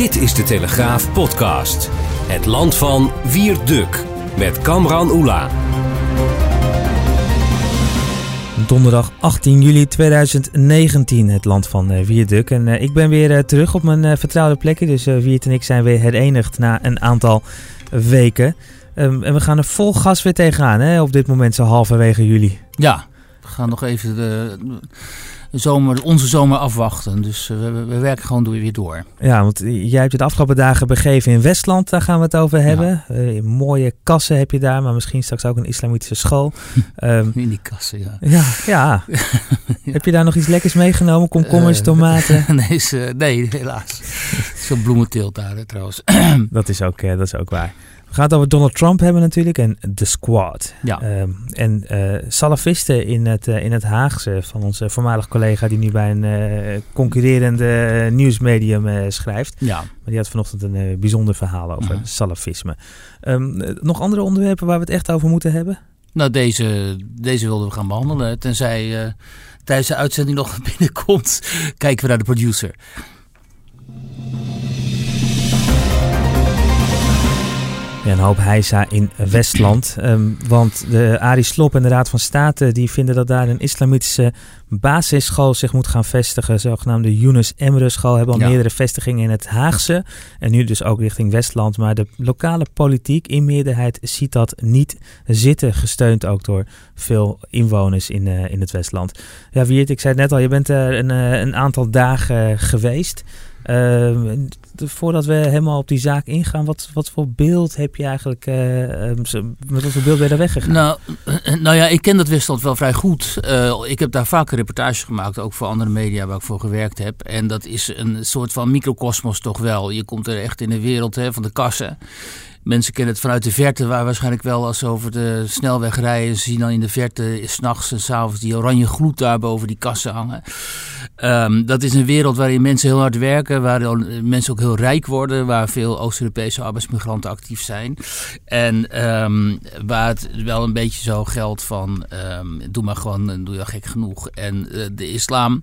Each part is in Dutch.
Dit is de Telegraaf podcast. Het land van Wierduk met Kamran Oela. Donderdag 18 juli 2019, het land van uh, Wierduk. En uh, ik ben weer uh, terug op mijn vertrouwde plekken. Dus Wiert en ik zijn weer herenigd na een aantal weken. Um, en we gaan er vol gas weer tegenaan, hè, op dit moment zo halverwege juli. Ja, we gaan nog even de, de zomer, onze zomer afwachten. Dus we, we, werken gewoon door, weer door. Ja, want jij hebt je de afgelopen dagen begeven in Westland. Daar gaan we het over hebben. Ja. Uh, mooie kassen heb je daar, maar misschien straks ook een islamitische school. um, in die kassen, ja. Ja, ja. ja. Heb je daar nog iets lekkers meegenomen? Komkommers, uh, tomaten? nee, is, nee, helaas. Zo'n bloementeelt daar trouwens. dat, is ook, dat is ook waar. We gaan het over Donald Trump hebben natuurlijk en de squad. Ja. Um, en uh, salafisten in het, uh, in het Haagse van onze voormalig collega die nu bij een uh, concurrerende nieuwsmedium schrijft. Ja. Maar die had vanochtend een bijzonder verhaal over -huh. salafisme. Um, nog andere onderwerpen waar we het echt over moeten hebben? Nou, deze, deze wilden we gaan behandelen. Tenzij tijdens de uitzending nog binnenkomt, kijken we naar de producer. Ja, een hoop heisa in Westland. Um, want de Arie Slob en de Raad van State die vinden dat daar een islamitische basisschool zich moet gaan vestigen. De zogenaamde Yunus Emre school hebben al ja. meerdere vestigingen in het Haagse. En nu dus ook richting Westland. Maar de lokale politiek in meerderheid ziet dat niet zitten. Gesteund ook door veel inwoners in, uh, in het Westland. Ja, Wiert, ik zei het net al, je bent er een, uh, een aantal dagen geweest. Uh, voordat we helemaal op die zaak ingaan, wat, wat voor beeld heb je eigenlijk, uh, met wat voor beeld ben je daar weggegaan? Nou, nou ja, ik ken dat Westland wel vrij goed. Uh, ik heb daar vaak reportages gemaakt, ook voor andere media waar ik voor gewerkt heb. En dat is een soort van microcosmos toch wel. Je komt er echt in de wereld hè, van de kassen. Mensen kennen het vanuit de verte, waar waarschijnlijk wel als ze over de snelweg rijden. Zien dan in de verte, s'nachts en s'avonds, die oranje gloed daar boven die kassen hangen. Um, dat is een wereld waarin mensen heel hard werken, waar mensen ook heel rijk worden, waar veel Oost-Europese arbeidsmigranten actief zijn. En um, waar het wel een beetje zo geldt van, um, doe maar gewoon, doe je gek genoeg. En uh, de islam...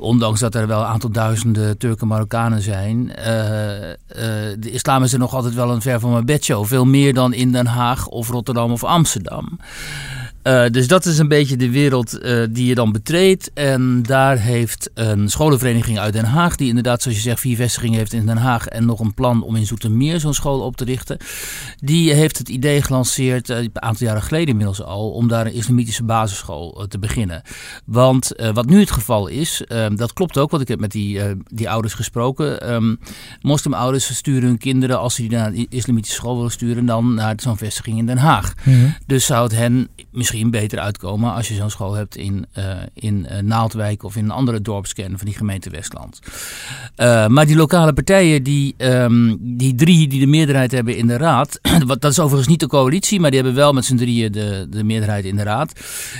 Ondanks dat er wel een aantal duizenden Turken Marokkanen zijn. Uh, uh, de islam is er nog altijd wel een ver van mijn bedshow. Veel meer dan in Den Haag of Rotterdam of Amsterdam. Uh, dus dat is een beetje de wereld uh, die je dan betreedt. En daar heeft een scholenvereniging uit Den Haag, die inderdaad, zoals je zegt, vier vestigingen heeft in Den Haag en nog een plan om in Zoetermeer zo'n school op te richten. Die heeft het idee gelanceerd, uh, een aantal jaren geleden inmiddels al, om daar een islamitische basisschool te beginnen. Want wat nu het geval is, dat klopt ook, want ik heb met die, die ouders gesproken. Um, moslimouders sturen hun kinderen, als ze die naar een islamitische school willen sturen, dan naar zo'n vestiging in Den Haag. Mhm. Mm -hmm. Dus zou het hen misschien beter uitkomen als je zo'n school hebt in, uh, in uh, Naaldwijk of in een andere dorpskern van die gemeente Westland. Uh, maar die lokale partijen, die, um, die drie die de meerderheid hebben in de raad, dat is overigens niet de coalitie, maar die hebben wel met z'n drieën de, de meerderheid in de raad.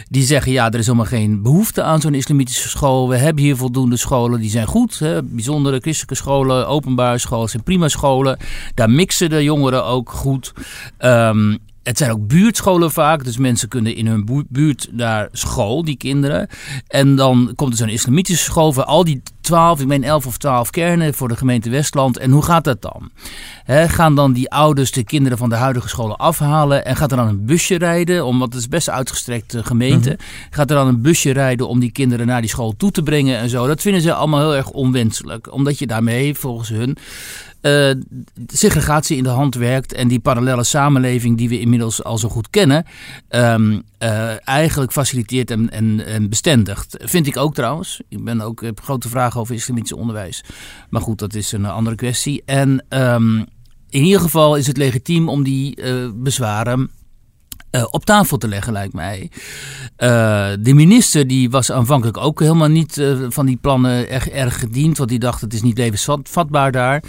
Die zeggen ja, er is helemaal geen behoefte aan zo'n islamitische school. We hebben hier voldoende scholen, die zijn goed. Hè? Bijzondere christelijke scholen, openbare scholen zijn prima scholen. Daar mixen de jongeren ook goed. Um, het zijn ook buurtscholen vaak, dus mensen kunnen in hun buurt naar school, die kinderen. En dan komt er zo'n islamitische school voor al die twaalf, ik meen elf of twaalf kernen voor de gemeente Westland. En hoe gaat dat dan? He, gaan dan die ouders de kinderen van de huidige scholen afhalen en gaat er dan een busje rijden, omdat het is best een uitgestrekte gemeente, mm -hmm. gaat er dan een busje rijden om die kinderen naar die school toe te brengen en zo. Dat vinden ze allemaal heel erg onwenselijk, omdat je daarmee volgens hun uh, segregatie in de hand werkt en die parallele samenleving die we inmiddels al zo goed kennen, um, uh, eigenlijk faciliteert en, en, en, bestendigt. Vind ik ook trouwens. Ik ben ook, heb grote vragen over islamitisch onderwijs. Maar goed, dat is een andere kwestie. En um, in ieder geval is het legitiem om die bezwaren uh, op tafel te leggen, lijkt mij. Uh, de minister die was aanvankelijk ook helemaal niet uh, van die plannen erg, erg gediend, want die dacht het is niet levensvatbaar daar.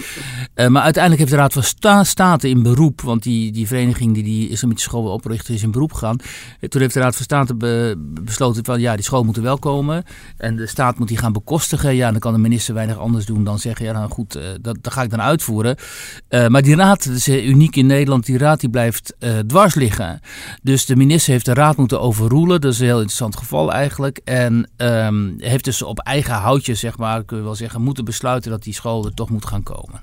maar uiteindelijk heeft de Raad van Sta State in beroep, want die, die vereniging die die islamitische school wil oprichten is in beroep gegaan. Toen heeft de Raad van State be besloten van ja, die school moet er wel komen en de staat moet die gaan bekostigen. Ja, dan kan de minister weinig anders doen dan zeggen ja, nou goed, dat, dat ga ik dan uitvoeren. maar die raad, dat is uniek in Nederland, die raad die blijft dwars liggen. Dus de minister heeft de raad moeten overroelen. Dat is een heel interessant geval eigenlijk. En um, heeft dus op eigen houtje, zeg maar, kun je wel zeggen, moeten besluiten dat die school er toch moet gaan komen.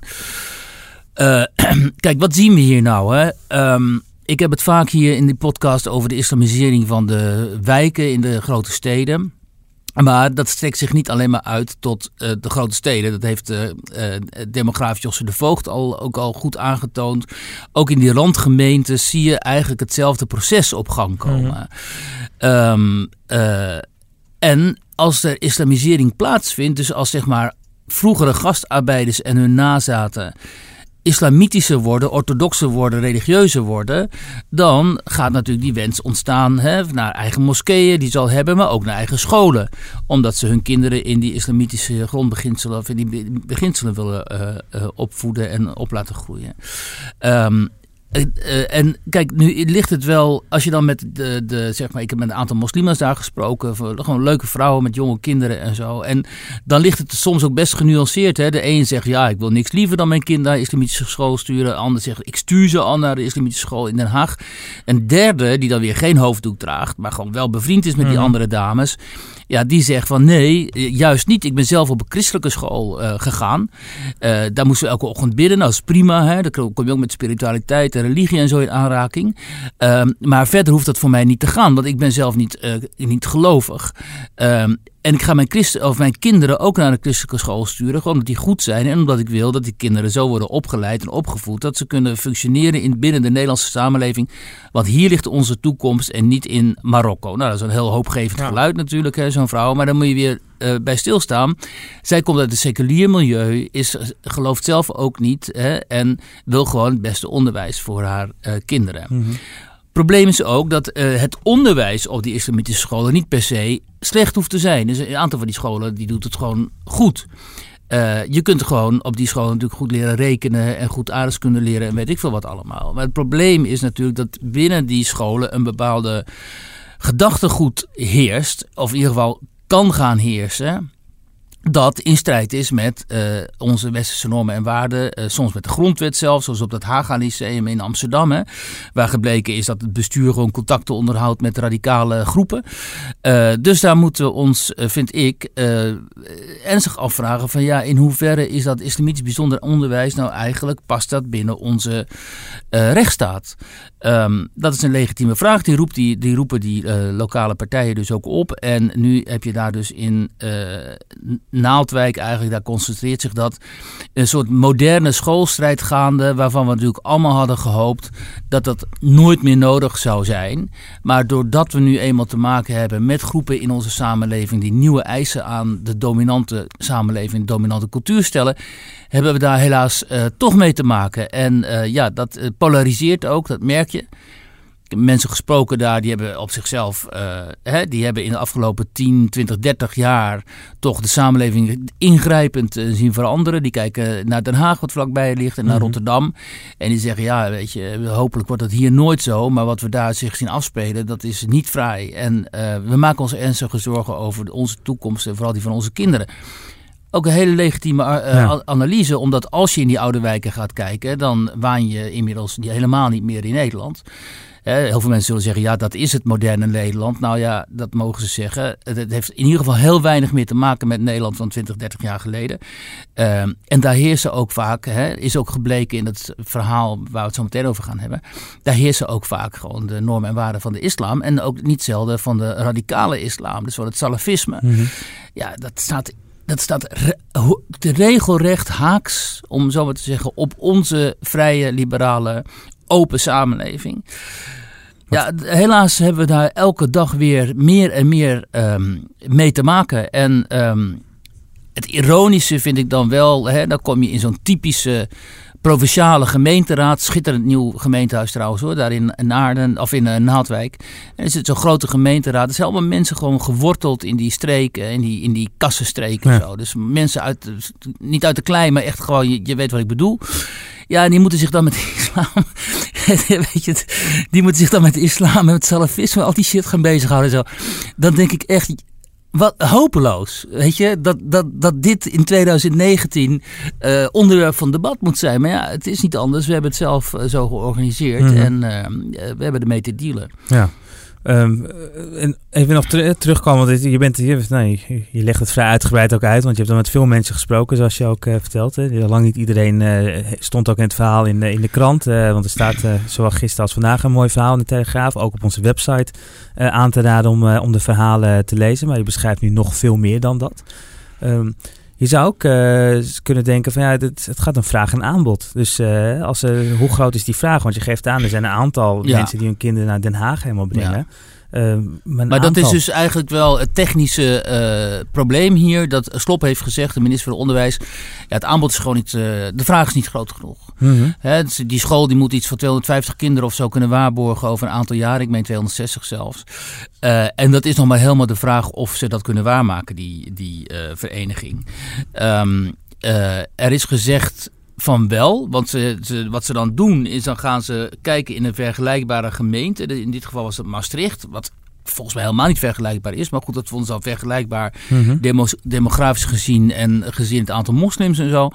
Uh, kijk, wat zien we hier nou? Hè? Um, ik heb het vaak hier in die podcast over de islamisering van de wijken in de grote steden. Maar dat strekt zich niet alleen maar uit tot uh, de grote steden. Dat heeft uh, uh, demograaf Josse de Voogd al, ook al goed aangetoond. Ook in die randgemeenten zie je eigenlijk hetzelfde proces op gang komen. Mm um, en als er islamisering plaatsvindt, dus als zeg maar vroegere gastarbeiders en hun nazaten islamitischer worden, orthodoxer worden, religieuzer worden, dan gaat natuurlijk die wens ontstaan hè, naar eigen moskeeën, die zal hebben, maar ook naar eigen scholen. Omdat ze hun kinderen in die islamitische grondbeginselen of in die beginselen willen uh, uh, opvoeden en op laten groeien. Uh, en kijk, nu ligt het wel, als je dan met de, de zeg maar, ik heb met een aantal moslims daar gesproken, gewoon leuke vrouwen met jonge kinderen en zo. En dan ligt het soms ook best genuanceerd. Hè? De een zegt, ja, ik wil niks liever dan mijn kind naar de islamitische school sturen. De ander zegt, ik stuur ze al naar de islamitische school in Den Haag. Een derde, die dan weer geen hoofddoek draagt, maar gewoon wel bevriend is met die mhm. andere dames. Ja, die zegt van nee, juist niet. Ik ben zelf op een christelijke school uh, gegaan. Uh, daar moesten we elke ochtend bidden. Nou, dat is prima. Hè? Dan kom je ook met spiritualiteit en religie en zo in aanraking. Uh, maar verder hoeft dat voor mij niet te gaan. Want ik ben zelf niet, niet gelovig. En ik ga mijn, christen, of mijn kinderen ook naar de christelijke school sturen. Gewoon omdat die goed zijn. En omdat ik wil dat die kinderen zo worden opgeleid en opgevoed. Dat ze kunnen functioneren in, binnen de Nederlandse samenleving. Want hier ligt onze toekomst en niet in Marokko. Nou, dat is een heel hoopgevend geluid natuurlijk, zo'n vrouw. Maar dan moet je weer uh, bij stilstaan. Zij komt uit een seculier milieu, is, gelooft zelf ook niet. Hè, en wil gewoon het beste onderwijs voor haar uh, kinderen. Mm -hmm probleem is ook dat uh, het onderwijs op die islamitische scholen niet per se slecht hoeft te zijn. Dus een aantal van die scholen die doet het gewoon goed. Uh, je kunt gewoon op die scholen natuurlijk goed leren rekenen en goed aardeskunde leren en weet ik veel wat allemaal. Maar het probleem is natuurlijk dat binnen die scholen een bepaalde gedachtegoed heerst, of in ieder geval kan gaan heersen dat in strijd is met uh, onze westerse normen en waarden. Uh, soms met de grondwet zelf, zoals op dat Haga Lyceum in Amsterdam. Hè, waar gebleken is dat het bestuur gewoon contacten onderhoudt met radicale groepen. Uh, dus daar moeten we ons, vind ik, ernstig afvragen van ja, in hoeverre is dat islamitisch bijzonder onderwijs nou eigenlijk, past dat binnen onze rechtsstaat? Um, dat is een legitieme vraag. Die, roept die, roepen die lokale partijen dus ook op. En nu heb je daar dus in Naaldwijk eigenlijk, daar concentreert zich dat. Een soort moderne schoolstrijd gaande, waarvan we natuurlijk allemaal hadden gehoopt dat dat nooit meer nodig zou zijn. Maar doordat we nu eenmaal te maken hebben met groepen in onze samenleving die nieuwe eisen aan de dominante samenleving, de dominante cultuur stellen, hebben we daar helaas uh, toch mee te maken. En uh, ja, dat uh, polariseert ook, dat merk je mensen gesproken daar, die hebben op zichzelf, uh, hè, die hebben in de afgelopen 10, 20, 30 jaar toch de samenleving ingrijpend uh, zien veranderen. Die kijken naar Den Haag, wat vlakbij ligt, en naar mhm. Rotterdam. En die zeggen, ja, weet je, hopelijk wordt dat hier nooit zo, maar wat we daar zich zien afspelen, dat is niet vrij. En uh, we maken ons ernstige zorgen over onze toekomst en vooral die van onze kinderen ook een hele legitieme analyse. Omdat als je in die oude wijken gaat kijken, dan waan je inmiddels helemaal niet meer in Nederland heel veel mensen zullen zeggen, ja, dat is het moderne Nederland. Nou ja, dat mogen ze zeggen. Het, heeft in ieder geval heel weinig meer te maken met Nederland van 20, 30 jaar geleden. Ehm, en daar heersen ook vaak, is ook gebleken in het verhaal waar we het zo meteen over gaan hebben. Daar heersen ook vaak gewoon de normen en waarden van de islam. En ook niet zelden van de radicale islam, dus van het salafisme. Mhm. Ja, dat staat dat staat regelrecht haaks, om zo maar te zeggen, op onze vrije, liberale, open samenleving. Ja, helaas hebben we daar elke dag weer meer en meer um, mee te maken. En um, het ironische vind ik dan wel, hè, dan kom je in zo'n typische provinciale gemeenteraad. Schitterend nieuw gemeentehuis trouwens hoor. Daar in Naarden of in uh, Naaldwijk. En er zit zo'n grote gemeenteraad. Er zijn allemaal mensen gewoon geworteld in die streken. In die, in die kassenstreken. Ja. Zo. Dus mensen uit, niet uit de klei, maar echt gewoon, je, je weet wat ik bedoel. Ja, en die moeten zich dan met de islam. weet je, die moeten zich dan met de islam en met salafisme, al die shit gaan bezighouden. Zo. Dan denk ik echt, wat hopeloos. Weet je, dat, dat, dat dit in 2019 uh, eh, onderwerp van debat moet zijn. Maar ja, het is niet anders. We hebben het zelf uh, zo georganiseerd mm -hmm. en uh, we hebben ermee te dealen. Ja. Um, en even nog ter terugkomen, want je, bent, je, nou, je, je, legt het vrij uitgebreid ook uit, want je hebt dan met veel mensen gesproken, zoals je ook uh, vertelt. Lang niet iedereen uh, stond ook in het verhaal in, in de krant, uh, want er staat zowel gisteren als vandaag een mooi verhaal in de Telegraaf, ook op onze website aan te raden om, om de verhalen te lezen. Maar je beschrijft nu nog veel meer dan dat. Um, je zou ook uh, kunnen denken van ja, het, het, gaat om vraag en aanbod. Dus uh, als, uh, hoe groot is die vraag? Want je geeft aan, er zijn een aantal ja. mensen die hun kinderen naar Den Haag helemaal brengen. Ja. Uh, maar, dat is dus eigenlijk wel het technische uh, probleem hier. Dat Slop heeft gezegd, de minister van Onderwijs. Ja, het aanbod is gewoon niet. Uh, de vraag is niet groot genoeg. Mm -hmm. He, dus die school die moet iets van 250 kinderen of zo kunnen waarborgen over een aantal jaren. Ik meen 260 zelfs. en dat is nog maar helemaal de vraag of ze dat kunnen waarmaken, die, die vereniging. Um, er is gezegd van wel. Want ze, ze, wat ze dan doen is dan gaan ze kijken in een vergelijkbare gemeente. In dit geval was het Maastricht. Wat volgens mij helemaal niet vergelijkbaar is. Maar goed, dat vonden ze al vergelijkbaar mm demografisch gezien en gezien het aantal moslims en zo.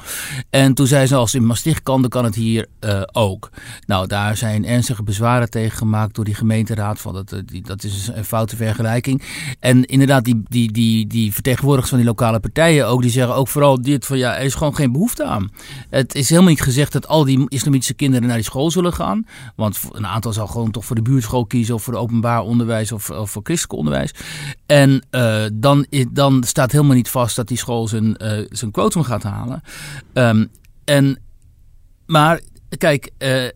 En toen zei ze, als in Maastricht kan, dan kan het hier uh, ook. Nou, daar zijn ernstige bezwaren tegen gemaakt door die gemeenteraad. Van dat, die, dat is een foute vergelijking. En inderdaad, die, die, die, die vertegenwoordigers van die lokale partijen ook, die zeggen ook vooral dit van ja, er is gewoon geen behoefte aan. Het is helemaal niet gezegd dat al die islamitische kinderen naar die school zullen gaan. Want een aantal zal gewoon toch voor de buurtschool kiezen of voor de openbaar onderwijs of voor christelijk onderwijs. En uh, dan, dan staat helemaal niet vast dat die school zijn, uh, zijn quotum gaat halen. Um, en, maar kijk, uh,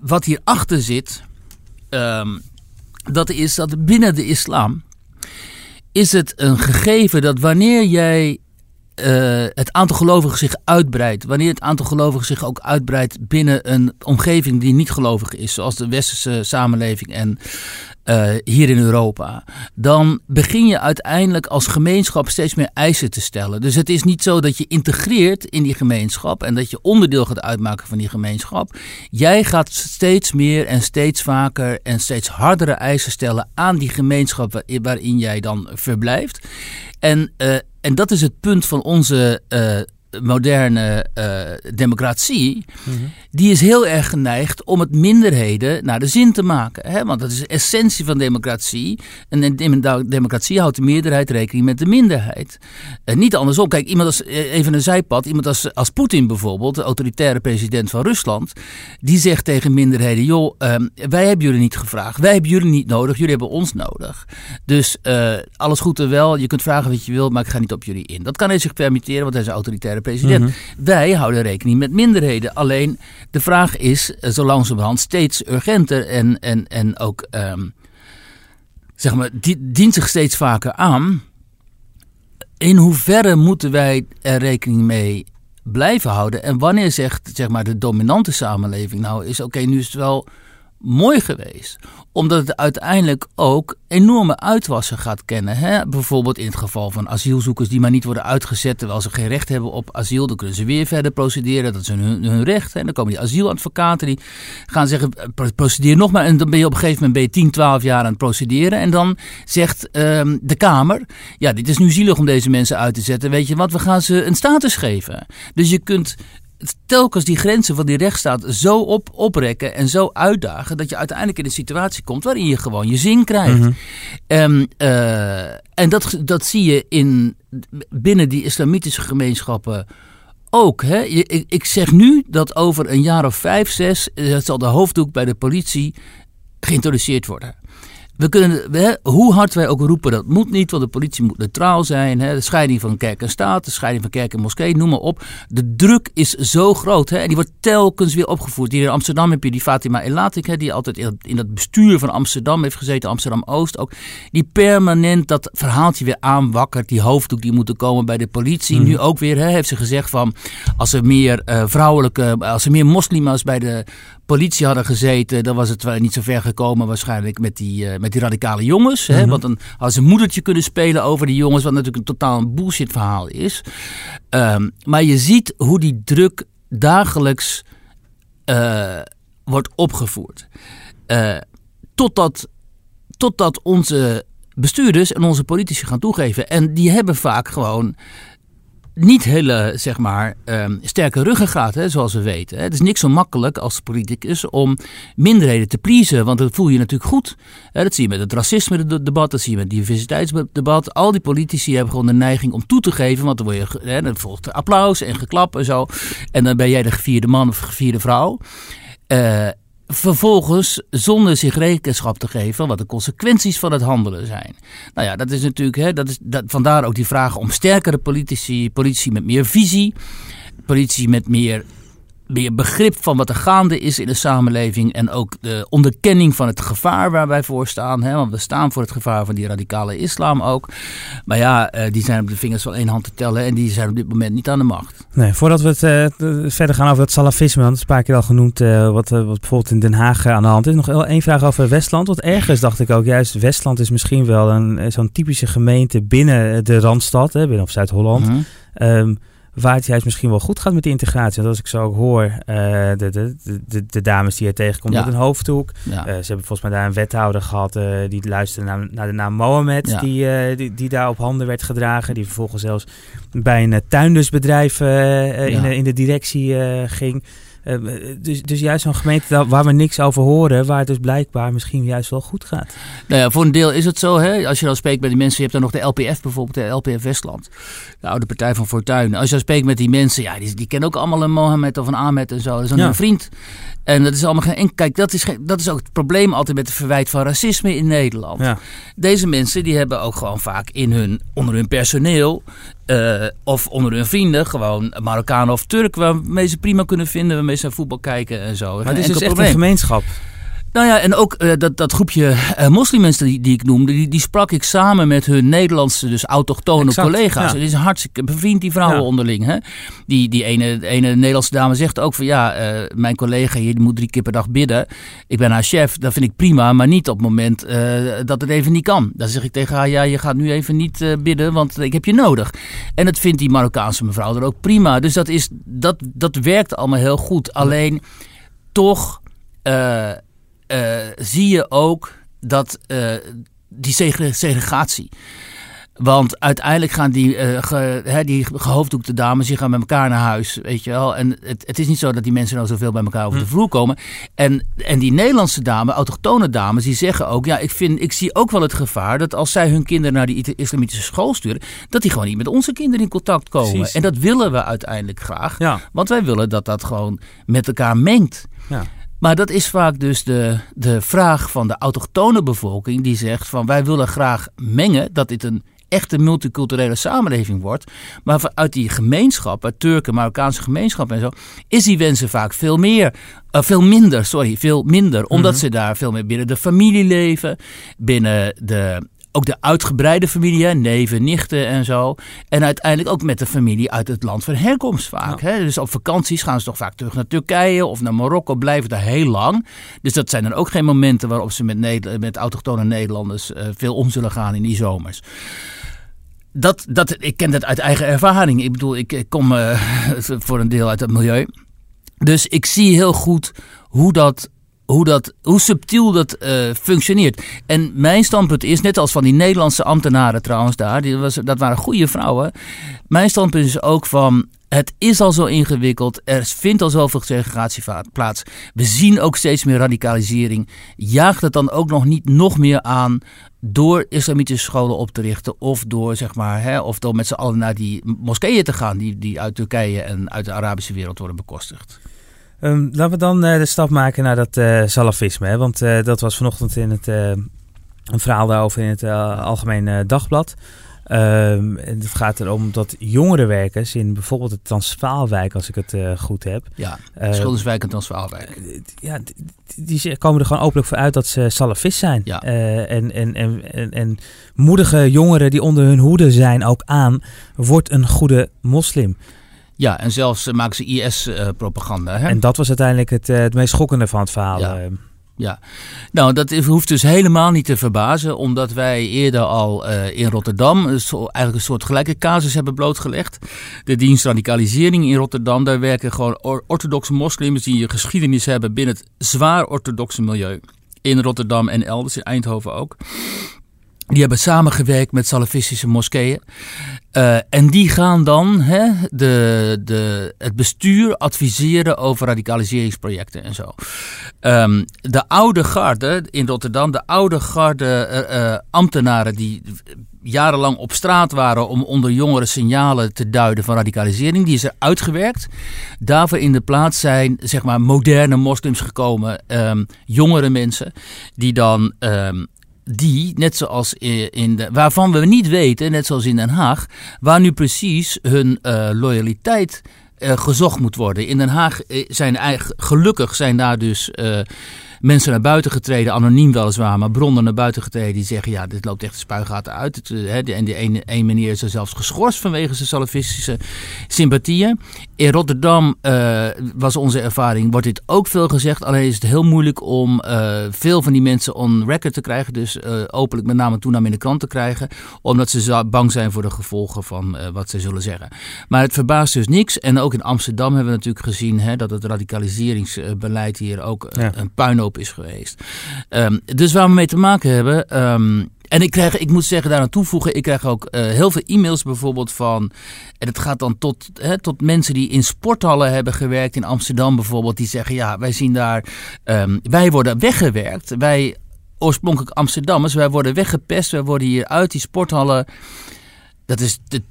wat hierachter zit, um, dat is dat binnen de islam is het een gegeven dat wanneer jij uh, het aantal gelovigen zich uitbreidt, wanneer het aantal gelovigen zich ook uitbreidt binnen een omgeving die niet gelovig is, zoals de westerse samenleving en uh, hier in Europa, dan begin je uiteindelijk als gemeenschap steeds meer eisen te stellen. Dus het is niet zo dat je integreert in die gemeenschap en dat je onderdeel gaat uitmaken van die gemeenschap. Jij gaat steeds meer en steeds vaker en steeds hardere eisen stellen aan die gemeenschap waarin jij dan verblijft. En, uh, en dat is het punt van onze uh, moderne uh, democratie, mm -hmm. die is heel erg geneigd om het minderheden naar de zin te maken. Hè? Want dat is de essentie van democratie. En in democratie houdt de meerderheid rekening met de minderheid. En niet andersom. Kijk, iemand als, eh, even een zijpad, iemand als, als Poetin bijvoorbeeld, de autoritaire president van Rusland, die zegt tegen minderheden, joh, uh, wij hebben jullie niet gevraagd, wij hebben jullie niet nodig, jullie hebben ons nodig. Dus uh, alles goed en wel, je kunt vragen wat je wilt, maar ik ga niet op jullie in. Dat kan hij zich permitteren, want hij is een autoritaire president. Mm -hmm. Wij houden rekening met minderheden. Alleen de vraag is eh, zo langzamerhand steeds urgenter en, en, en ook, um, zeg maar, dient zich steeds vaker aan. In hoeverre moeten wij er rekening mee blijven houden? En wanneer zegt zeg maar, de dominante samenleving nou is oké, okay, nu is het wel mooi geweest omdat het uiteindelijk ook enorme uitwassen gaat kennen. Hè? Bijvoorbeeld in het geval van asielzoekers die maar niet worden uitgezet terwijl ze geen recht hebben op asiel. Dan kunnen ze weer verder procederen. Dat is hun, hun recht. En dan komen die asieladvocaten die gaan zeggen procedeer nog maar. En dan ben je op een gegeven moment ben je 10, 12 jaar aan het procederen. En dan zegt um, de Kamer, ja dit is nu zielig om deze mensen uit te zetten. Weet je wat, we gaan ze een status geven. Dus je kunt telkens die grenzen van die rechtsstaat zo op, oprekken en zo uitdagen dat je uiteindelijk in een situatie komt waarin je gewoon je zin krijgt. Mm -hmm. uh, en dat, dat zie je in, binnen die islamitische gemeenschappen ook. Hè? Ik, ik zeg nu dat over een jaar of vijf, zes, zal de hoofddoek bij de politie geïntroduceerd worden. We kunnen, we, hoe hard wij ook roepen, dat moet niet, want de politie moet neutraal zijn. Hè, de scheiding van kerk en staat, de scheiding van kerk en moskee, noem maar op. De druk is zo groot hè, en die wordt telkens weer opgevoerd. Hier in Amsterdam heb je die Fatima Elatik, hè, die altijd in, in dat bestuur van Amsterdam heeft gezeten, Amsterdam-Oost ook. Die permanent dat verhaaltje weer aanwakkert, die hoofddoek die moeten komen bij de politie. Mhm. Nu ook weer hè, heeft ze gezegd van, als er meer eh, vrouwelijke, als er meer moslima's bij de politie hadden gezeten, dan was het wel niet zo ver gekomen waarschijnlijk met die, eh, met die radicale jongens. Hè? Mhm. Want dan hadden ze een moedertje kunnen spelen over die jongens, wat natuurlijk een totaal een bullshit verhaal is. Ehm, maar je ziet hoe die druk dagelijks eh, wordt opgevoerd. Eh, totdat, totdat onze bestuurders en onze politici gaan toegeven. En die hebben vaak gewoon niet hele, zeg maar, ehm, sterke ruggengraat, hè, zoals we weten. Het is niks zo makkelijk als politicus om minderheden te pleasen, want dat voel je natuurlijk goed. Dat zie je met het racisme-debat, dat zie je met het diversiteitsdebat. Al die politici hebben gewoon de neiging om toe te geven, want dan, word je, hè, dan volgt applaus en geklap en zo. En dan ben jij de gevierde man of gevierde vrouw. Eh, vervolgens zonder zich rekenschap te geven wat de consequenties van het handelen zijn. Nou ja, dat is natuurlijk, hè, dat is, dat, vandaar ook die vragen om sterkere politici, politici met meer visie, politici met meer, meer begrip van wat er gaande is in de samenleving en ook de onderkenning van het gevaar waar wij voor staan. Hè, want we staan voor het gevaar van die radicale islam ook. Maar ja, eh, die zijn op de vingers van één hand te tellen en die zijn op dit moment niet aan de macht. Nee, voordat we het eh, t- verder gaan over het salafisme, want het is een paar keer al genoemd eh, wat, eh, wat bijvoorbeeld in Den Haag eh, aan de hand is. Nog één vraag over Westland. Want ergens dacht ik ook, juist Westland is misschien wel een, eh, zo'n typische gemeente binnen de Randstad, hè, binnen of Zuid-Holland. Ehm, waar het juist misschien wel goed gaat met de integratie. Want als ik zo ook hoor, eh, de, de, de, de dames die je tegenkomt Ja. met een hoofddoek. Ja. Eh, ze hebben volgens mij daar een wethouder gehad eh, die luisterde naar, naar de naam Mohammed. Ja. Die, die, die daar op handen werd gedragen. Die vervolgens zelfs bij een tuindersbedrijf in, in de directie ging. Eh, dus, dus juist zo'n gemeente waar we niks over horen. Waar het dus blijkbaar misschien juist wel goed gaat. Nou ja, voor een deel is het zo. Hè? Als je dan spreekt met die mensen, je hebt dan nog de LPF bijvoorbeeld, de LPF Westland. De oude partij van Fortuyn. Als je dan spreekt met die mensen, ja, die, die kennen ook allemaal een Mohammed of een Ahmed en zo. Dat is dan Ja. een vriend. En dat is allemaal geen. En kijk, dat is, geen, dat is ook het probleem altijd met het verwijt van racisme in Nederland. Ja. Deze mensen die hebben ook gewoon vaak in hun, onder hun personeel eh, of onder hun vrienden gewoon Marokkaan of Turk waarmee ze prima kunnen vinden, waarmee ze voetbal kijken en zo. Maar het is dus echt probleem. een gemeenschap. Nou ja, en ook eh, dat, dat groepje eh moslimmensen die, die ik noemde, die, die sprak ik samen met hun Nederlandse, dus autochtone Exact, collega's. ja. Het is een hartstikke bevriend, die vrouwen Ja. onderling. Hè? Die, die ene, de ene Nederlandse dame zegt ook van ja, eh, mijn collega hier die moet drie keer per dag bidden. Ik ben haar chef, dat vind ik prima, maar niet op het moment dat het even niet kan. Dan zeg ik tegen haar, ja, je gaat nu even niet bidden, want ik heb je nodig. En dat vindt die Marokkaanse mevrouw er ook prima. Dus dat, is, dat, dat werkt allemaal heel goed. Alleen toch zie je ook dat eh, die segre- segregatie. Want uiteindelijk gaan die, eh, ge, hè, die gehoofddoekte dames die gaan met elkaar naar huis, weet je wel. En het, het is niet zo dat die mensen nou zoveel bij elkaar over de vloer komen. En, en die Nederlandse dames, autochtone dames, die zeggen ook... ja, ik, vind, ik zie ook wel het gevaar dat als zij hun kinderen naar die islamitische school sturen... dat die gewoon niet met onze kinderen in contact komen. Precies. En dat willen we uiteindelijk graag. Ja. Want wij willen dat dat gewoon met elkaar mengt. Ja. Maar dat is vaak dus de, de vraag van de autochtone bevolking die zegt van wij willen graag mengen dat dit een echte multiculturele samenleving wordt. Maar vanuit die gemeenschap, uit Turken, Marokkaanse gemeenschap en zo, is die wensen vaak veel meer, eh, veel minder, sorry, veel minder. Omdat ze daar veel meer binnen de familie leven, binnen de ook de uitgebreide familie, hè, neven, nichten en zo. En uiteindelijk ook met de familie uit het land van herkomst vaak. Hè. Dus op vakanties gaan ze toch vaak terug naar Turkije of naar Marokko, blijven daar heel lang. Dus dat zijn dan ook geen momenten waarop ze met, Neder- met autochtone Nederlanders eh, veel om zullen gaan in die zomers. Dat, dat, ik ken dat uit eigen ervaring. Ik bedoel, ik, ik kom eh, voor een deel uit het milieu. Dus ik zie heel goed hoe dat hoe, dat, hoe subtiel dat eh, functioneert. En mijn standpunt is, net als van die Nederlandse ambtenaren trouwens daar, die was, dat waren goede vrouwen. Mijn standpunt is ook van, het is al zo ingewikkeld, er vindt al zoveel segregatie plaats. We zien ook steeds meer radicalisering. Jaagt het dan ook nog niet nog meer aan door islamitische scholen op te richten of door, zeg maar, hè, of door met z'n allen naar die moskeeën te gaan die, die uit Turkije en uit de Arabische wereld worden bekostigd. Ehm, laten we dan eh, de stap maken naar dat eh, salafisme. Hè? Want eh, dat was vanochtend in het, een verhaal daarover in het Algemeen Dagblad. Um, het gaat erom dat jongerenwerkers in bijvoorbeeld het Transvaalwijk, als ik het goed heb. Ja, Schilderswijk en Transvaalwijk. Ja, die, komen er gewoon openlijk voor uit dat ze salafist zijn. Ja. En, en, en, en, en moedige jongeren die onder hun hoede zijn ook aan, wordt een goede moslim. Ja, en zelfs maken ze IS-propaganda. en dat was uiteindelijk het, het meest schokkende van het verhaal. Ja. Ja, nou dat hoeft dus helemaal niet te verbazen, omdat wij eerder al uh, in Rotterdam eigenlijk een soort gelijke casus hebben blootgelegd. De dienst radicalisering in Rotterdam, daar werken gewoon orthodoxe moslims die een geschiedenis hebben binnen het zwaar orthodoxe milieu. In Rotterdam en elders, in Eindhoven ook. Die hebben samengewerkt met salafistische moskeeën. Uh, en die gaan dan hè, de, de, het bestuur adviseren over radicaliseringsprojecten en zo. Um, de oude garde in Rotterdam, de oude garde uh, uh, ambtenaren die jarenlang op straat waren om onder jongeren signalen te duiden van radicalisering, die is er uitgewerkt. Daarvoor in de plaats zijn zeg maar moderne moslims gekomen, um, jongere mensen, die dan um, die, net zoals in de, waarvan we niet weten, net zoals in Den Haag, waar nu precies hun uh, loyaliteit uh, gezocht moet worden. In Den Haag eh, zijn gelukkig zijn daar dus mensen naar buiten getreden, anoniem weliswaar, maar bronnen naar buiten getreden die zeggen, ja, dit loopt echt de spuigaten uit. Het, hè, en die ene, ene meneer is er zelfs geschorst vanwege zijn salafistische sympathieën. In Rotterdam uh, was onze ervaring, wordt dit ook veel gezegd, alleen is het heel moeilijk om uh, veel van die mensen on record te krijgen, dus uh, openlijk met name toename in de krant te krijgen, omdat ze bang zijn voor de gevolgen van wat ze zullen zeggen. Maar het verbaast dus niks en ook in Amsterdam hebben we natuurlijk gezien hè, dat het radicaliseringsbeleid hier ook ja. een puinhoop is geweest. Um, dus waar we mee te maken hebben. Um, en ik, krijg, ik moet zeggen, daar aan toevoegen, ik krijg ook uh, heel veel e-mails bijvoorbeeld van. En het gaat dan tot, hè, tot mensen die in sporthallen hebben gewerkt in Amsterdam bijvoorbeeld. Die zeggen: Ja, wij zien daar. Um, wij worden weggewerkt. Wij oorspronkelijk Amsterdammers, wij worden weggepest. Wij worden hier uit die sporthallen dat is, de,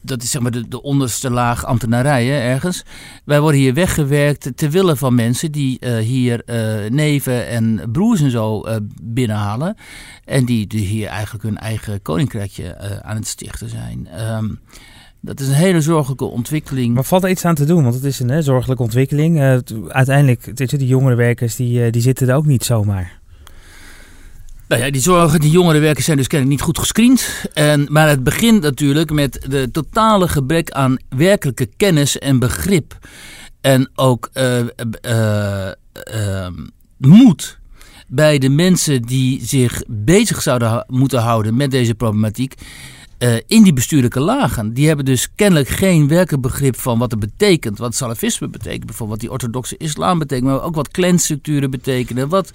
dat is zeg maar de, de onderste laag ambtenarijen ergens. Wij worden hier weggewerkt te willen van mensen die uh, hier uh, neven en broers en zo uh, binnenhalen. En die, die hier eigenlijk hun eigen koninkrijkje aan het stichten zijn. Um, dat is een hele zorgelijke ontwikkeling. Maar valt er iets aan te doen? Want het is een hè, zorgelijke ontwikkeling. uiteindelijk, die jongerenwerkers die, die zitten er ook niet zomaar. Nou ja, die zorgen, die jongerenwerkers zijn dus kennelijk niet goed gescreend. En, maar het begint natuurlijk met de totale gebrek aan werkelijke kennis en begrip. En ook uh, uh, uh, moed bij de mensen die zich bezig zouden moeten houden met deze problematiek. In die bestuurlijke lagen. Die hebben dus kennelijk geen werkelijk begrip van wat het betekent. Wat salafisme betekent, bijvoorbeeld wat die orthodoxe islam betekent. Maar ook wat clanstructuren betekenen. Wat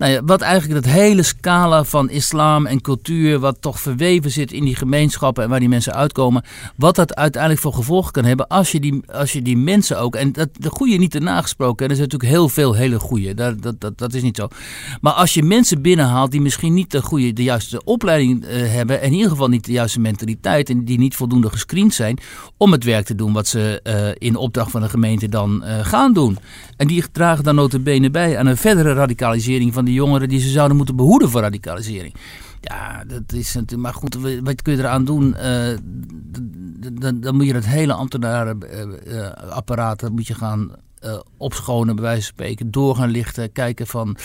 nou ja, wat eigenlijk dat hele scala van islam en cultuur, wat toch verweven zit in die gemeenschappen en waar die mensen uitkomen, wat dat uiteindelijk voor gevolgen kan hebben als je die, als je die mensen ook, en dat, de goede niet te nagesproken, er zijn natuurlijk heel veel hele goede, dat, dat, dat, is niet zo. Maar als je mensen binnenhaalt die misschien niet de goede, de juiste opleiding uh, hebben, en in ieder geval niet de juiste mentaliteit en die niet voldoende gescreend zijn om het werk te doen wat ze uh, in opdracht van de gemeente dan uh, gaan doen. En die dragen dan notabene bij aan een verdere radicalisering van die jongeren die ze zouden moeten behoeden voor radicalisering. Ja, dat is natuurlijk. Maar goed, wat kun je eraan doen? Uh, dan, dan, moet je het hele ambtenarenapparaat uh, moet je gaan uh, opschonen, bij wijze van spreken. Door gaan lichten, kijken van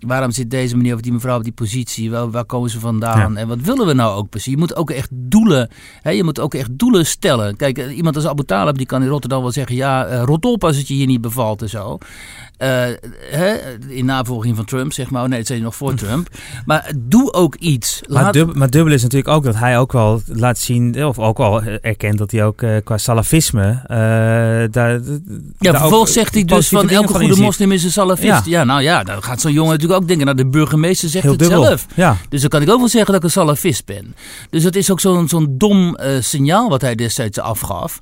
waarom zit deze meneer of die mevrouw op die positie? Waar, waar komen ze vandaan? En wat willen we nou ook precies? Je moet ook echt doelen, hè, je moet ook echt doelen stellen. Kijk, iemand als Abu Talib, die kan in Rotterdam wel zeggen, ja, rot op als het je hier niet bevalt en zo. Uh, hè, in navolging van Trump, zeg maar. Oh nee, het zijn nog voor Trump. Maar doe ook iets. Laat... Maar, dub, maar, dubbel is natuurlijk ook dat hij ook wel laat zien, of ook wel erkent dat hij ook uh, qua salafisme. Uh, daar, ja, vervolgens zegt hij dus van elke goede moslim is een salafist. Ja. ja. nou ja, dan gaat zo'n jongen natuurlijk ook denken. Nou, de burgemeester zegt het zelf. Ja. Dus dan kan ik ook wel zeggen dat ik een salafist ben. Dus dat is ook zo'n zo'n dom signaal wat hij destijds afgaf.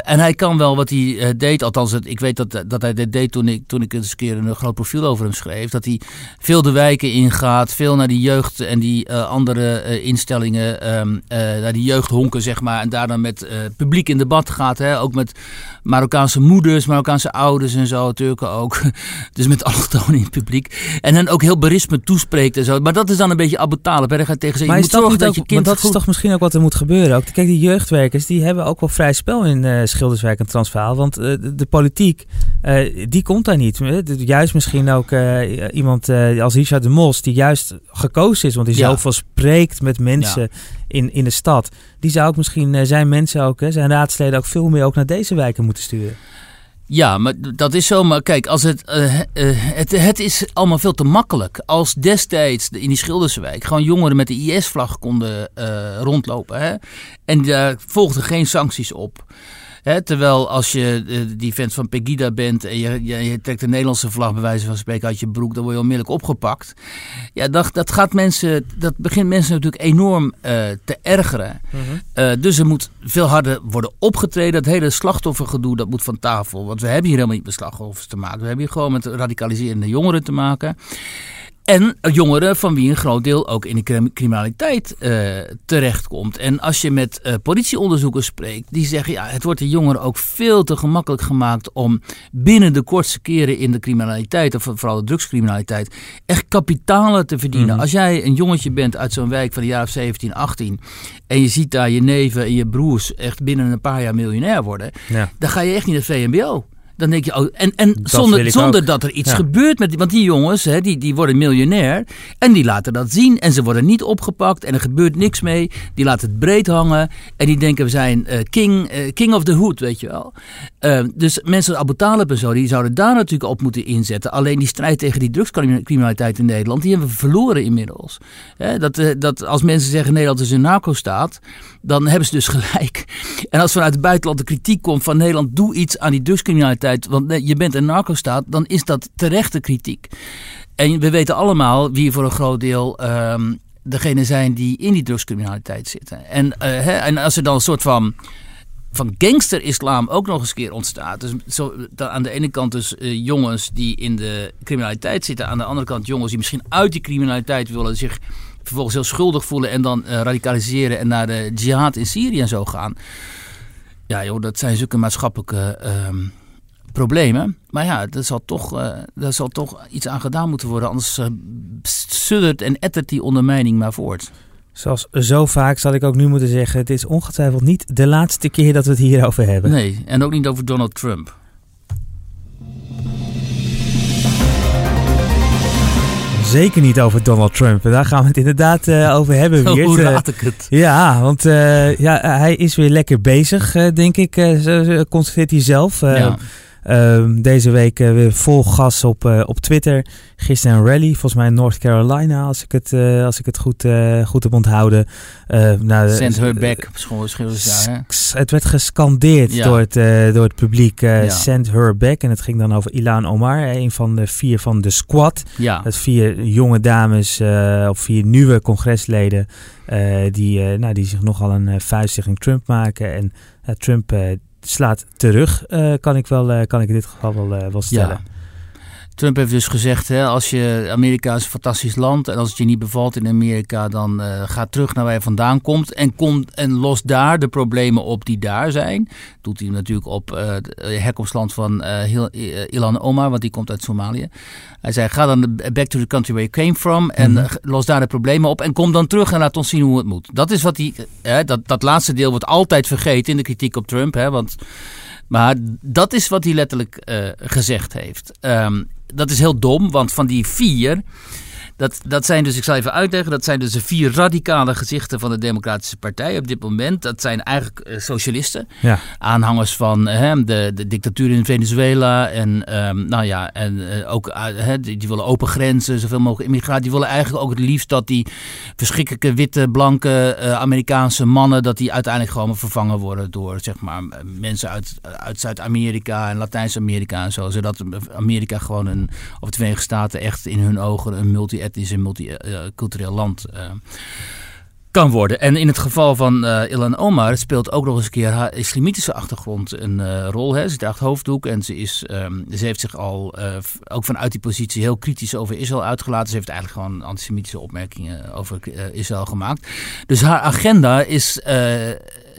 en hij kan wel wat hij deed, althans, ik weet dat, dat hij dit deed toen ik toen ik eens een keer een groot profiel over hem schreef, dat hij veel de wijken ingaat, veel naar die jeugd en die uh, andere uh, instellingen, um, uh, naar die jeugdhonken, zeg maar, en daar dan met publiek in debat gaat. Hè? Ook met Marokkaanse moeders, Marokkaanse ouders en zo, Turken ook. dus met allochtonen in het publiek. En dan ook heel berispend toespreekt en zo. Maar dat is dan een beetje Abu Talib. Hè. Gaat tegen zeggen, je moet zorgen dat ook, je kind Maar dat is toch misschien ook wat er moet gebeuren. Ook, kijk, die jeugdwerkers die hebben ook wel vrij spel in Schilderswijk en Transvaal. Want de, politiek, die komt daar niet. Juist misschien ook iemand als Richard de Mos, die juist gekozen is. Want die ja. zoveel spreekt met mensen ja. in, in de stad. Die zou ook misschien zijn mensen ook, zijn raadsleden ook veel meer ook naar deze wijken moeten sturen. Ja, maar dat is zo. Maar kijk, als het, uh, uh, het, het is allemaal veel te makkelijk. Als destijds in die Schilderswijk gewoon jongeren met de IS-vlag konden uh, rondlopen. Hè, en daar volgden geen sancties op terwijl als je uh, die vent van Pegida bent en je, je, je, trekt de Nederlandse vlag bij wijze van spreken uit je broek, dan word je onmiddellijk opgepakt. Ja, dat, dat gaat mensen, dat begint mensen natuurlijk enorm uh, te ergeren. uh, dus er moet veel harder worden opgetreden. Dat hele slachtoffergedoe, dat moet van tafel. Want we hebben hier helemaal niet met slachtoffers te maken. We hebben hier gewoon met radicaliserende jongeren te maken. En jongeren van wie een groot deel ook in de criminaliteit uh, terechtkomt. En als je met uh, politieonderzoekers spreekt, die zeggen ja, het wordt de jongeren ook veel te gemakkelijk gemaakt om binnen de kortste keren in de criminaliteit, of vooral de drugscriminaliteit, echt kapitalen te verdienen. Mm. Als jij een jongetje bent uit zo'n wijk van de jaren 17, 18 en je ziet daar je neven en je broers echt binnen een paar jaar miljonair worden, ja. dan ga je echt niet naar het VMBO. Dan denk je, oh, en, en zonder, zonder dat er iets gebeurt met die, want die jongens, hè, die, die worden miljonair en die laten dat zien en ze worden niet opgepakt en er gebeurt niks mee. Die laten het breed hangen en die denken we zijn uh, king, uh, king of the hood, weet je wel. Uh, dus mensen Abu Talib en zo, die zouden daar natuurlijk op moeten inzetten. Alleen die strijd tegen die drugscriminaliteit in Nederland, die hebben we verloren inmiddels. Hè, dat, dat als mensen zeggen Nederland is een narco-staat, dan hebben ze dus gelijk. En als vanuit het buitenland de kritiek komt van Nederland, doe iets aan die drugscriminaliteit, want je bent een narco-staat, dan is dat terechte kritiek. En we weten allemaal wie voor een groot deel um, degene zijn die in die drugscriminaliteit zitten. En, uh, hè, en als er dan een soort van van gangster-islam ook nog eens keer ontstaat. Dus zo, aan de ene kant dus uh, jongens die in de criminaliteit zitten. Aan de andere kant jongens die misschien uit die criminaliteit willen zich vervolgens heel schuldig voelen en dan uh, radicaliseren en naar de jihad in Syrië en zo gaan. Ja joh, dat zijn zulke maatschappelijke uh, problemen. Maar ja, er zal, toch, uh, er zal toch iets aan gedaan moeten worden. Anders uh, suddert en ettert die ondermijning maar voort. Zoals zo vaak zal ik ook nu moeten zeggen, het is ongetwijfeld niet de laatste keer dat we het hierover hebben. Nee, en ook niet over Donald Trump. Zeker niet over Donald Trump. Daar gaan we het inderdaad uh, over hebben. Weert. Hoe laat ik het? Ja, want uh, ja, hij is weer lekker bezig, uh, denk ik. Constateert hij zelf. Ja. Uh, deze week uh, weer vol gas op, uh, op Twitter. Gisteren een rally, volgens mij in North Carolina, als ik het, als ik het goed, goed heb onthouden. nou, Send her back, daar, Het werd gescandeerd ja. door, het, door het publiek. Ja. Send her back. En het ging dan over Ilan Omar, een van de vier van de squad. Ja. Dat vier jonge dames, of vier nieuwe congresleden, die, nou, die zich nogal een vuist tegen Trump maken. En Trump slaat terug, uh, kan, ik wel, uh, kan ik in dit geval wel, uh, wel stellen. Ja. Trump heeft dus gezegd, hè, als je, Amerika is een fantastisch land en als het je niet bevalt in Amerika, dan uh, ga terug naar waar je vandaan komt en, kom, en los daar de problemen op die daar zijn. Doet hij natuurlijk op uh, het herkomstland van uh, Ilan Omar, want die komt uit Somalië. Hij zei, ga dan back to the country where you came from en mm -hmm. los daar de problemen op en kom dan terug en laat ons zien hoe het moet. Dat is wat hij, dat, dat laatste deel wordt altijd vergeten in de kritiek op Trump, hè, want... Maar dat is wat hij letterlijk uh, gezegd heeft. Um, dat is heel dom, want van die vier dat, dat zijn dus, ik zal even uitleggen, dat zijn dus de vier radicale gezichten van de Democratische Partij op dit moment. Dat zijn eigenlijk uh, socialisten, ja. aanhangers van uh, de, de dictatuur in Venezuela. En, um, nou ja, en uh, ook, die, die, willen open grenzen, zoveel mogelijk immigratie. Die willen eigenlijk ook het liefst dat die verschrikkelijke witte, blanke Amerikaanse mannen, dat die uiteindelijk gewoon vervangen worden door zeg maar, mensen uit, uit Zuid-Amerika en Latijns-Amerika en zo. Zodat Amerika gewoon een, of de Verenigde Staten echt in hun ogen een multi multi-etnisch multicultureel land uh, kan worden. En in het geval van uh, Ilan Omar speelt ook nog eens een keer haar islamitische achtergrond een rol. Hè. Ze draagt hoofddoek en ze, is, um, ze heeft zich al ook vanuit die positie heel kritisch over Israël uitgelaten. Ze heeft eigenlijk gewoon antisemitische opmerkingen over Israël gemaakt. Dus haar agenda is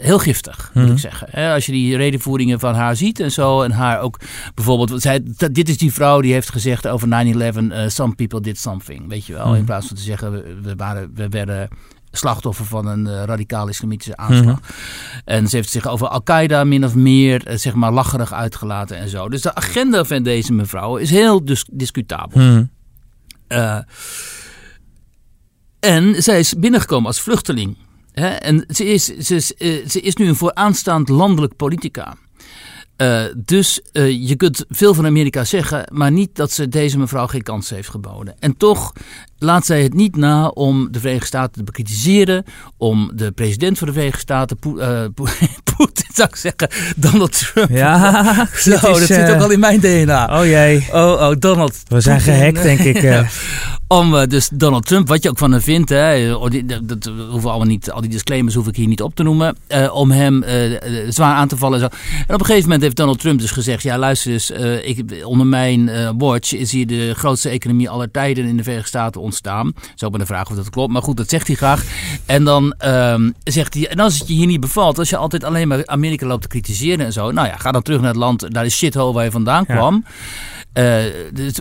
heel giftig, moet ik zeggen. als je die redenvoeringen van haar ziet en zo. En haar ook bijvoorbeeld. Zij, dit is die vrouw die heeft gezegd over 9-11. some people did something. Weet je wel. In plaats van te zeggen. We, waren, we werden slachtoffer van een uh, radicaal islamitische aanslag. En ze heeft zich over Al-Qaeda min of meer zeg maar lacherig uitgelaten en zo. Dus de agenda van deze mevrouw is heel dus discutabel. En zij is binnengekomen als vluchteling. En ze is, ze, is, uh, ze is nu een vooraanstaand landelijk politica. Uh, dus uh, je kunt veel van Amerika zeggen, maar niet dat ze deze mevrouw geen kans heeft geboden. En toch laat zij het niet na om de Verenigde Staten te bekritiseren, om de president van de Verenigde Staten, zou ik zeggen, Donald Trump. Ja, zo, is, dat zit ook al in mijn DNA. Oh jee. Oh, oh Donald. We zijn gehackt, denk ik. Om uh, dus Donald Trump, wat je ook van hem vindt, hè, oh, dat, hoeven allemaal niet, al die disclaimers hoef ik hier niet op te noemen, uh, om hem uh, zwaar aan te vallen. En, zo. en op een gegeven moment heeft Donald Trump dus gezegd, ja luister eens, ik, onder mijn watch is hier de grootste economie aller tijden in de Verenigde Staten ontstaan. Zo ben de vraag of dat klopt, maar goed, dat zegt hij graag. En dan um, zegt hij, en als het je hier niet bevalt, als je altijd alleen maar Amerika loopt te kritiseren en zo, nou ja, ga dan terug naar het land, naar de shithole waar je vandaan ja. kwam. Uh, dus,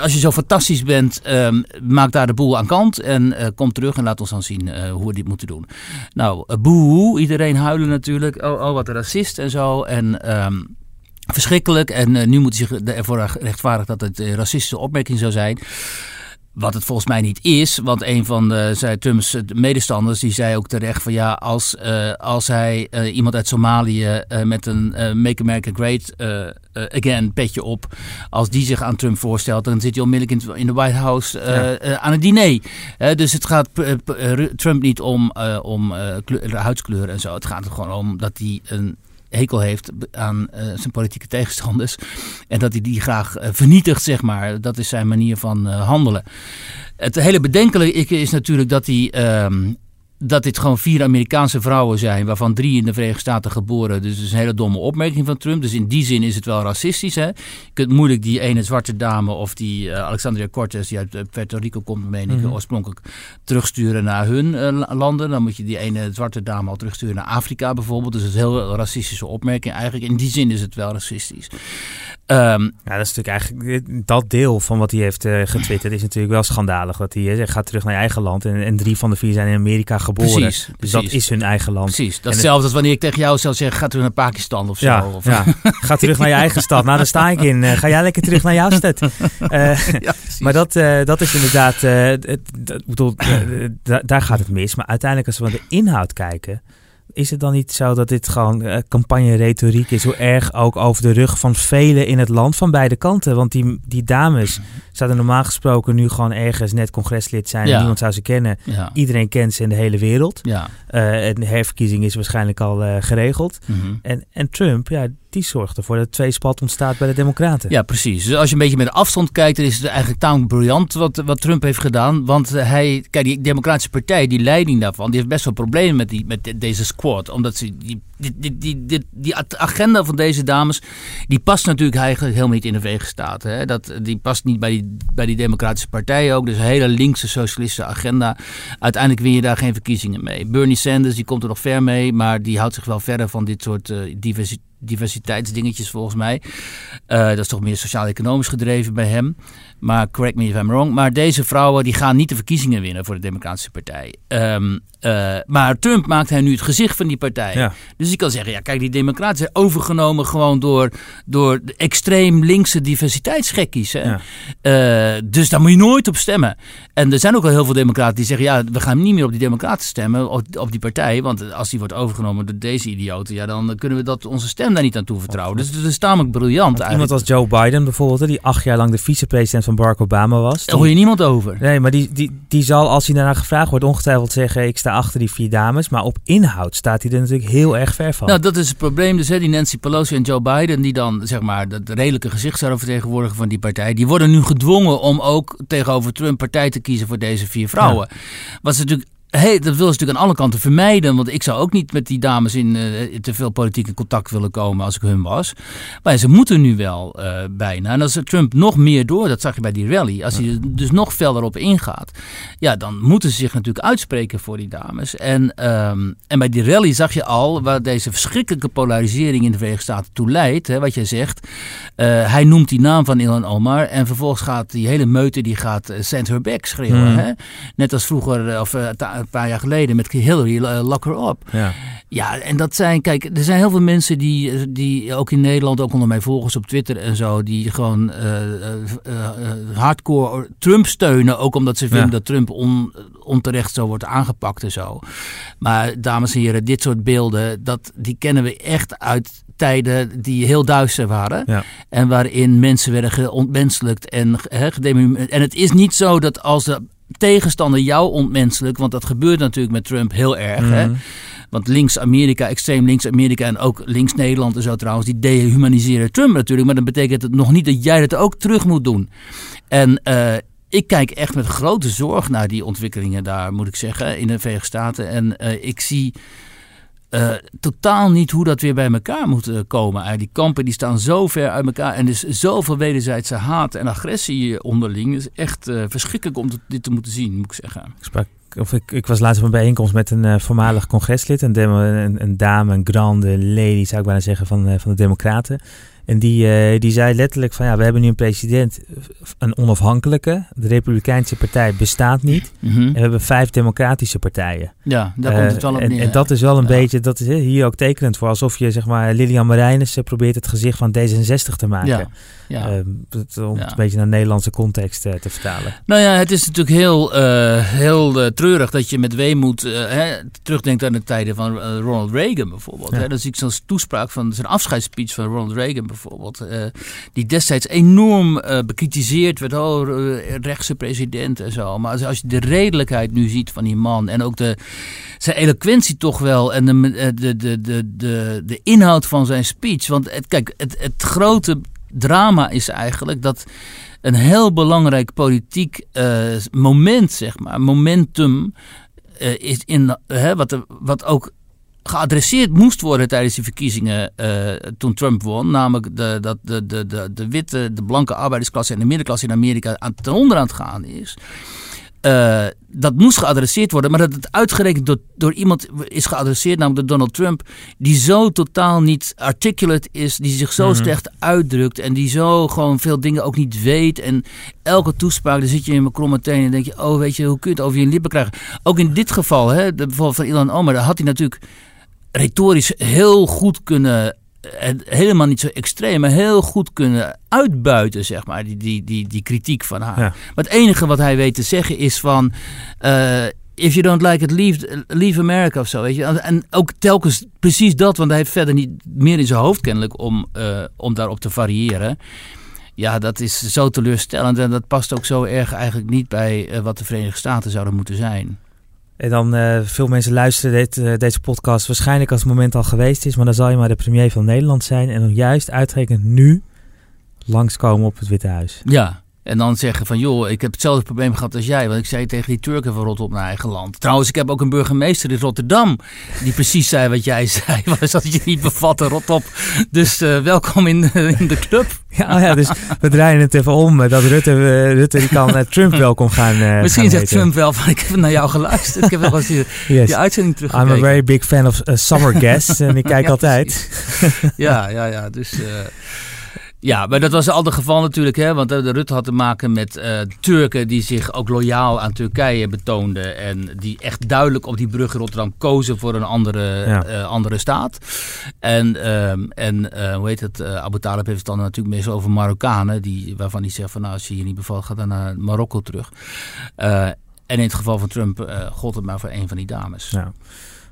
als je zo fantastisch bent, uh, maak daar de boel aan kant en uh, kom terug en laat ons dan zien hoe we dit moeten doen. Nou, boe, iedereen huilen natuurlijk. Oh, oh, wat een racist en zo. En um, verschrikkelijk. En nu moet hij zich ervoor rechtvaardigen dat het een racistische opmerking zou zijn. Wat het volgens mij niet is, want een van de, zei Trumps medestanders die zei ook terecht van ja, als, uh, als hij uh, iemand uit Somalië uh, met een Make America Great Again petje op, als die zich aan Trump voorstelt, dan zit hij onmiddellijk in, in de White House ja. aan het diner. dus het gaat Trump niet om, om huidskleur en zo. Het gaat er gewoon om dat hij een hekel heeft aan uh, zijn politieke tegenstanders. En dat hij die graag uh, vernietigt, zeg maar. Dat is zijn manier van uh, handelen. Het hele bedenkelijke is natuurlijk dat hij ehm, dat dit gewoon vier Amerikaanse vrouwen zijn, waarvan drie in de Verenigde Staten geboren. Dus dat is een hele domme opmerking van Trump. Dus in die zin is het wel racistisch. Hè? Je kunt moeilijk die ene zwarte dame of die uh, Alexandria Cortez, die uit uh, Puerto Rico komt, meen ik, mm -hmm. oorspronkelijk terugsturen naar hun uh, landen. Dan moet je die ene zwarte dame al terugsturen naar Afrika bijvoorbeeld. Dus dat is een heel racistische opmerking eigenlijk. In die zin is het wel racistisch. Um, ja, dat is natuurlijk eigenlijk dat deel van wat hij heeft uh, getwitterd is natuurlijk wel schandalig. Dat hij uh, gaat terug naar je eigen land en, en, drie van de vier zijn in Amerika geboren. Precies, dus precies. dat is hun eigen land. Precies, dat is hetzelfde als wanneer ik tegen jou zou zeggen, ga terug naar Pakistan of zo. Ja, of... ja. ga terug naar je eigen stad. Nou, daar sta ik in. Uh, ga jij lekker terug naar jouw stad. ja, maar dat, dat is inderdaad, het, dat, bedoel, daar gaat het mis. Maar uiteindelijk als we naar de inhoud kijken is het dan niet zo dat dit gewoon uh, campagne-retoriek is? Hoe erg ook over de rug van velen in het land van beide kanten. Want die, die dames zouden normaal gesproken nu gewoon ergens net congreslid zijn. Ja. Niemand zou ze kennen. Ja. Iedereen kent ze in de hele wereld. Ja. Uh, een herverkiezing is waarschijnlijk al uh, geregeld. Mm -hmm. en, en Trump, ja, die zorgt ervoor dat tweespalt ontstaat bij de Democraten. Ja, precies. Dus als je een beetje met afstand kijkt, dan is het eigenlijk tamelijk briljant wat, wat Trump heeft gedaan. Want hij, kijk, die Democratische Partij, die leiding daarvan, die heeft best wel problemen met, die, met deze squad. Omdat ze die, die, die, die, agenda van deze dames, die past natuurlijk eigenlijk helemaal niet in de Verenigde. Dat, die past niet bij die, bij die Democratische Partij ook. Dus een hele linkse socialistische agenda. Uiteindelijk win je daar geen verkiezingen mee. Bernie Sanders, die komt er nog ver mee, maar die houdt zich wel verder van dit soort diversiteit diversiteitsdingetjes volgens mij. Uh, dat is toch meer sociaal-economisch gedreven bij hem. Maar correct me if I'm wrong. Maar deze vrouwen die gaan niet de verkiezingen winnen voor de Democratische Partij. Um, uh, maar Trump maakt hij nu het gezicht van die partij. Ja. Dus ik kan zeggen, ja kijk, die democraten zijn overgenomen gewoon door, door de extreem linkse diversiteitsgekkies. Hè? Ja. Uh, dus daar moet je nooit op stemmen. En er zijn ook al heel veel democraten die zeggen, ja, we gaan niet meer op die democraten stemmen, op, op die partij. Want als die wordt overgenomen door deze idioten, ja, dan kunnen we dat onze stem daar niet aan toevertrouwen. Dus dat is tamelijk briljant eigenlijk. Iemand als Joe Biden bijvoorbeeld, die acht jaar lang de vicepresident van Barack Obama was. Daar hoor je niemand over. Nee, maar die, die, die zal, als hij daarna gevraagd wordt, ongetwijfeld zeggen: Ik sta achter die vier dames. Maar op inhoud staat hij er natuurlijk heel erg ver van. Nou, dat is het probleem. Dus hè, die Nancy Pelosi en Joe Biden, die dan zeg maar het redelijke gezicht zouden vertegenwoordigen van die partij, die worden nu gedwongen om ook tegenover Trump partij te kiezen voor deze vier vrouwen. Ja. Wat ze natuurlijk Hey, dat wil ze natuurlijk aan alle kanten vermijden. Want ik zou ook niet met die dames in uh, te veel politieke contact willen komen als ik hun was. Maar ze moeten nu wel uh, bijna. En als Trump nog meer door, dat zag je bij die rally. Als hij dus nog verder op ingaat. Ja, dan moeten ze zich natuurlijk uitspreken voor die dames. En, um, en bij die rally zag je al waar deze verschrikkelijke polarisering in de Verenigde Staten toe leidt. Hè, wat jij zegt. Uh, hij noemt die naam van Ilhan Omar. En vervolgens gaat die hele meute die gaat send her back schreeuwen. Mm. Hè? Net als vroeger, of een paar jaar geleden met Hillary, lock her up. Ja. ja, en dat zijn, kijk, er zijn heel veel mensen die, die ook in Nederland, ook onder mijn volgers op Twitter en zo, die gewoon uh, uh, hardcore Trump steunen. Ook omdat ze vinden Ja. dat Trump on, onterecht zo wordt aangepakt en zo. Maar dames en heren, dit soort beelden, dat, die kennen we echt uit tijden die heel duister waren. Ja. En waarin mensen werden geontmenselijkt en gedemoniseerd. En het is niet zo dat als de tegenstander jou ontmenselijk, want dat gebeurt natuurlijk met Trump heel erg. Hè? Mhm. Want links-Amerika, extreem links-Amerika en ook links-Nederland en zo trouwens, die dehumaniseren Trump natuurlijk. Maar dan betekent het nog niet dat jij dat ook terug moet doen. En uh, ik kijk echt met grote zorg naar die ontwikkelingen daar, moet ik zeggen, in de Verenigde Staten. En uh, ik zie uh, totaal niet hoe dat weer bij elkaar moet uh, komen. Die kampen die staan zo ver uit elkaar en er is zoveel wederzijdse haat en agressie onderling. Het is echt uh, verschrikkelijk om dit te moeten zien, moet ik zeggen. Ik sprak of ik, ik was laatst op een bijeenkomst met een voormalig congreslid, een, een, een, dame, een grande lady zou ik bijna zeggen, van, van de Democraten. En die, uh, die zei letterlijk van ja, we hebben nu een president, een onafhankelijke. De Republikeinse partij bestaat niet. Mhm. Mm -hmm. En we hebben vijf democratische partijen. Ja, daar komt het wel op en, neer. en dat is wel een ja. beetje, dat is hier ook tekenend voor. Alsof je zeg maar Lilian Marijnissen probeert het gezicht van D66 te maken. Ja. Ja. Uh, om het een beetje naar Nederlandse context uh, te vertalen. Nou ja, het is natuurlijk heel, uh, heel treurig dat je met weemoed hè, terugdenkt aan de tijden van Ronald Reagan bijvoorbeeld. Ja. Hè. Dan zie ik zo'n toespraak van zijn afscheidsspeech van Ronald Reagan bijvoorbeeld. die destijds enorm bekritiseerd werd. Oh, rechtse president en zo. Maar als, als je de redelijkheid nu ziet van die man en ook de, zijn eloquentie toch wel en de, de, de, de, de, de inhoud van zijn speech. Want het, kijk, het, het grote drama is eigenlijk dat een heel belangrijk politiek uh, moment, zeg maar, momentum, uh, is in, wat, wat ook geadresseerd moest worden tijdens die verkiezingen toen Trump won. Namelijk dat de, de, de, de witte, de blanke arbeidersklasse en de middenklasse in Amerika aan, ten onder aan het gaan is. Uh, dat moest geadresseerd worden, maar dat het uitgerekend door, door iemand is geadresseerd, namelijk door Donald Trump, die zo totaal niet articulate is, die zich zo Mhm. mm -hmm. slecht uitdrukt en die zo gewoon veel dingen ook niet weet. En elke toespraak, dan zit je in mijn kromme tenen en denk je, oh weet je, hoe kun je het over je lippen krijgen? Ook in dit geval, hè, de, bijvoorbeeld van Ilan Omar, daar had hij natuurlijk retorisch heel goed kunnen en helemaal niet zo extreem, maar heel goed kunnen uitbuiten, zeg maar, die, die, die, die kritiek van haar. Ja. Maar het enige wat hij weet te zeggen is van. Uh, If you don't like it, leave, leave America of zo. Weet je? En ook telkens precies dat, want hij heeft verder niet meer in zijn hoofd kennelijk om, uh, om daarop te variëren. Ja, dat is zo teleurstellend en dat past ook zo erg eigenlijk niet bij uh, wat de Verenigde Staten zouden moeten zijn. En dan uh, veel mensen luisteren dit, uh, deze podcast waarschijnlijk als het moment al geweest is, maar dan zal je maar de premier van Nederland zijn en dan juist uitgerekend nu langskomen op het Witte Huis. Ja, en dan zeggen van, joh, ik heb hetzelfde probleem gehad als jij. Want ik zei tegen die Turken van rot op naar eigen land. Trouwens, ik heb ook een burgemeester in Rotterdam. Die precies zei wat jij zei. Was dat je niet bevatte, rot op. Dus uh, welkom in, in de club. Ja, oh ja, dus we draaien het even om. Dat Rutte, uh, Rutte die kan uh, Trump welkom gaan Misschien gaan zegt. Trump wel van, ik heb naar jou geluisterd. Ik heb wel eens die, yes. die uitzending teruggekeken. I'm a very big fan of summer guests. en ik kijk ja, altijd. ja, ja, ja. Dus... Ja, maar dat was al het geval natuurlijk, hè, want de Rutte had te maken met uh, Turken die zich ook loyaal aan Turkije betoonden en die echt duidelijk op die brug in Rotterdam kozen voor een andere, ja. uh, andere staat. En, uh, en uh, hoe heet het, Abu Talib heeft het dan natuurlijk meestal over Marokkanen, die, waarvan hij zegt van nou, als je hier niet bevalt, ga dan naar Marokko terug. en in het geval van Trump gold het maar voor een van die dames. Ja.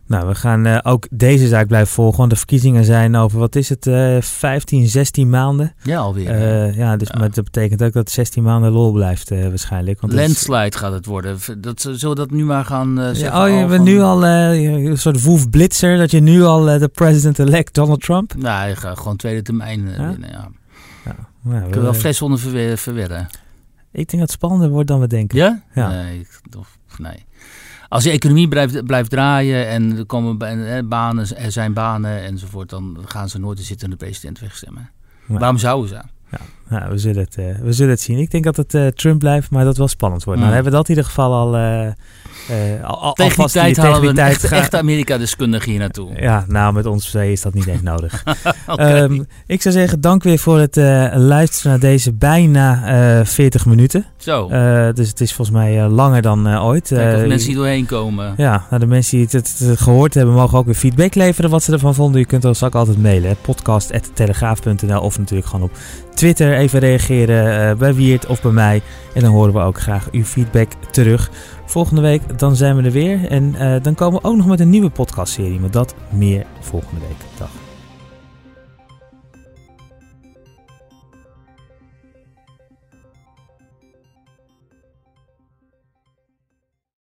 Nou, we gaan uh, ook deze zaak blijven volgen. Want de verkiezingen zijn over, wat is het, uh, 15, 16 maanden. Ja, alweer. Uh, ja, dus ja. Maar dat betekent ook dat 16 maanden lol blijft uh, waarschijnlijk. Want Landslide is... gaat het worden. Dat, zullen we dat nu maar gaan zeggen? Ja, oh, je bent van... nu al een soort woef blitzer. Dat je nu al de president-elect Donald Trump... Nou, je gaat gewoon tweede termijn ja? winnen, ja. ja. Nou, Kunnen we wel fles onder verwer verwerren. Ik denk dat het spannender wordt dan we denken. Ja? Ja. Nee, of, nee. Als de economie blijft, blijft draaien en er komen banen, er zijn banen enzovoort, dan gaan ze nooit de zittende president wegstemmen. Waarom zouden ze? Ja, nou, we, zullen het, uh, we zullen het zien. Ik denk dat het uh, Trump blijft, maar dat wel spannend wordt. Mm. Nou, dan hebben we dat in ieder geval al... Uh, al, tegen die tijd halen we een echt, echte Amerika-deskundige hier naartoe. Ja, nou, met ons twee is dat niet eens nodig. okay. um, ik zou zeggen, dank weer voor het luisteren naar deze bijna uh, 40 minuten. Zo. dus het is volgens mij langer dan ooit. Kijk of mensen die doorheen komen. Ja, nou, de mensen die het, het, gehoord hebben, mogen ook weer feedback leveren wat ze ervan vonden. Je kunt ons ook altijd mailen. podcast.telegraaf.nl of natuurlijk gewoon op Twitter even reageren bij Wiert of bij mij. En dan horen we ook graag uw feedback terug. Volgende week dan zijn we er weer. En uh, dan komen we ook nog met een nieuwe podcastserie. Maar dat meer volgende week. Dag.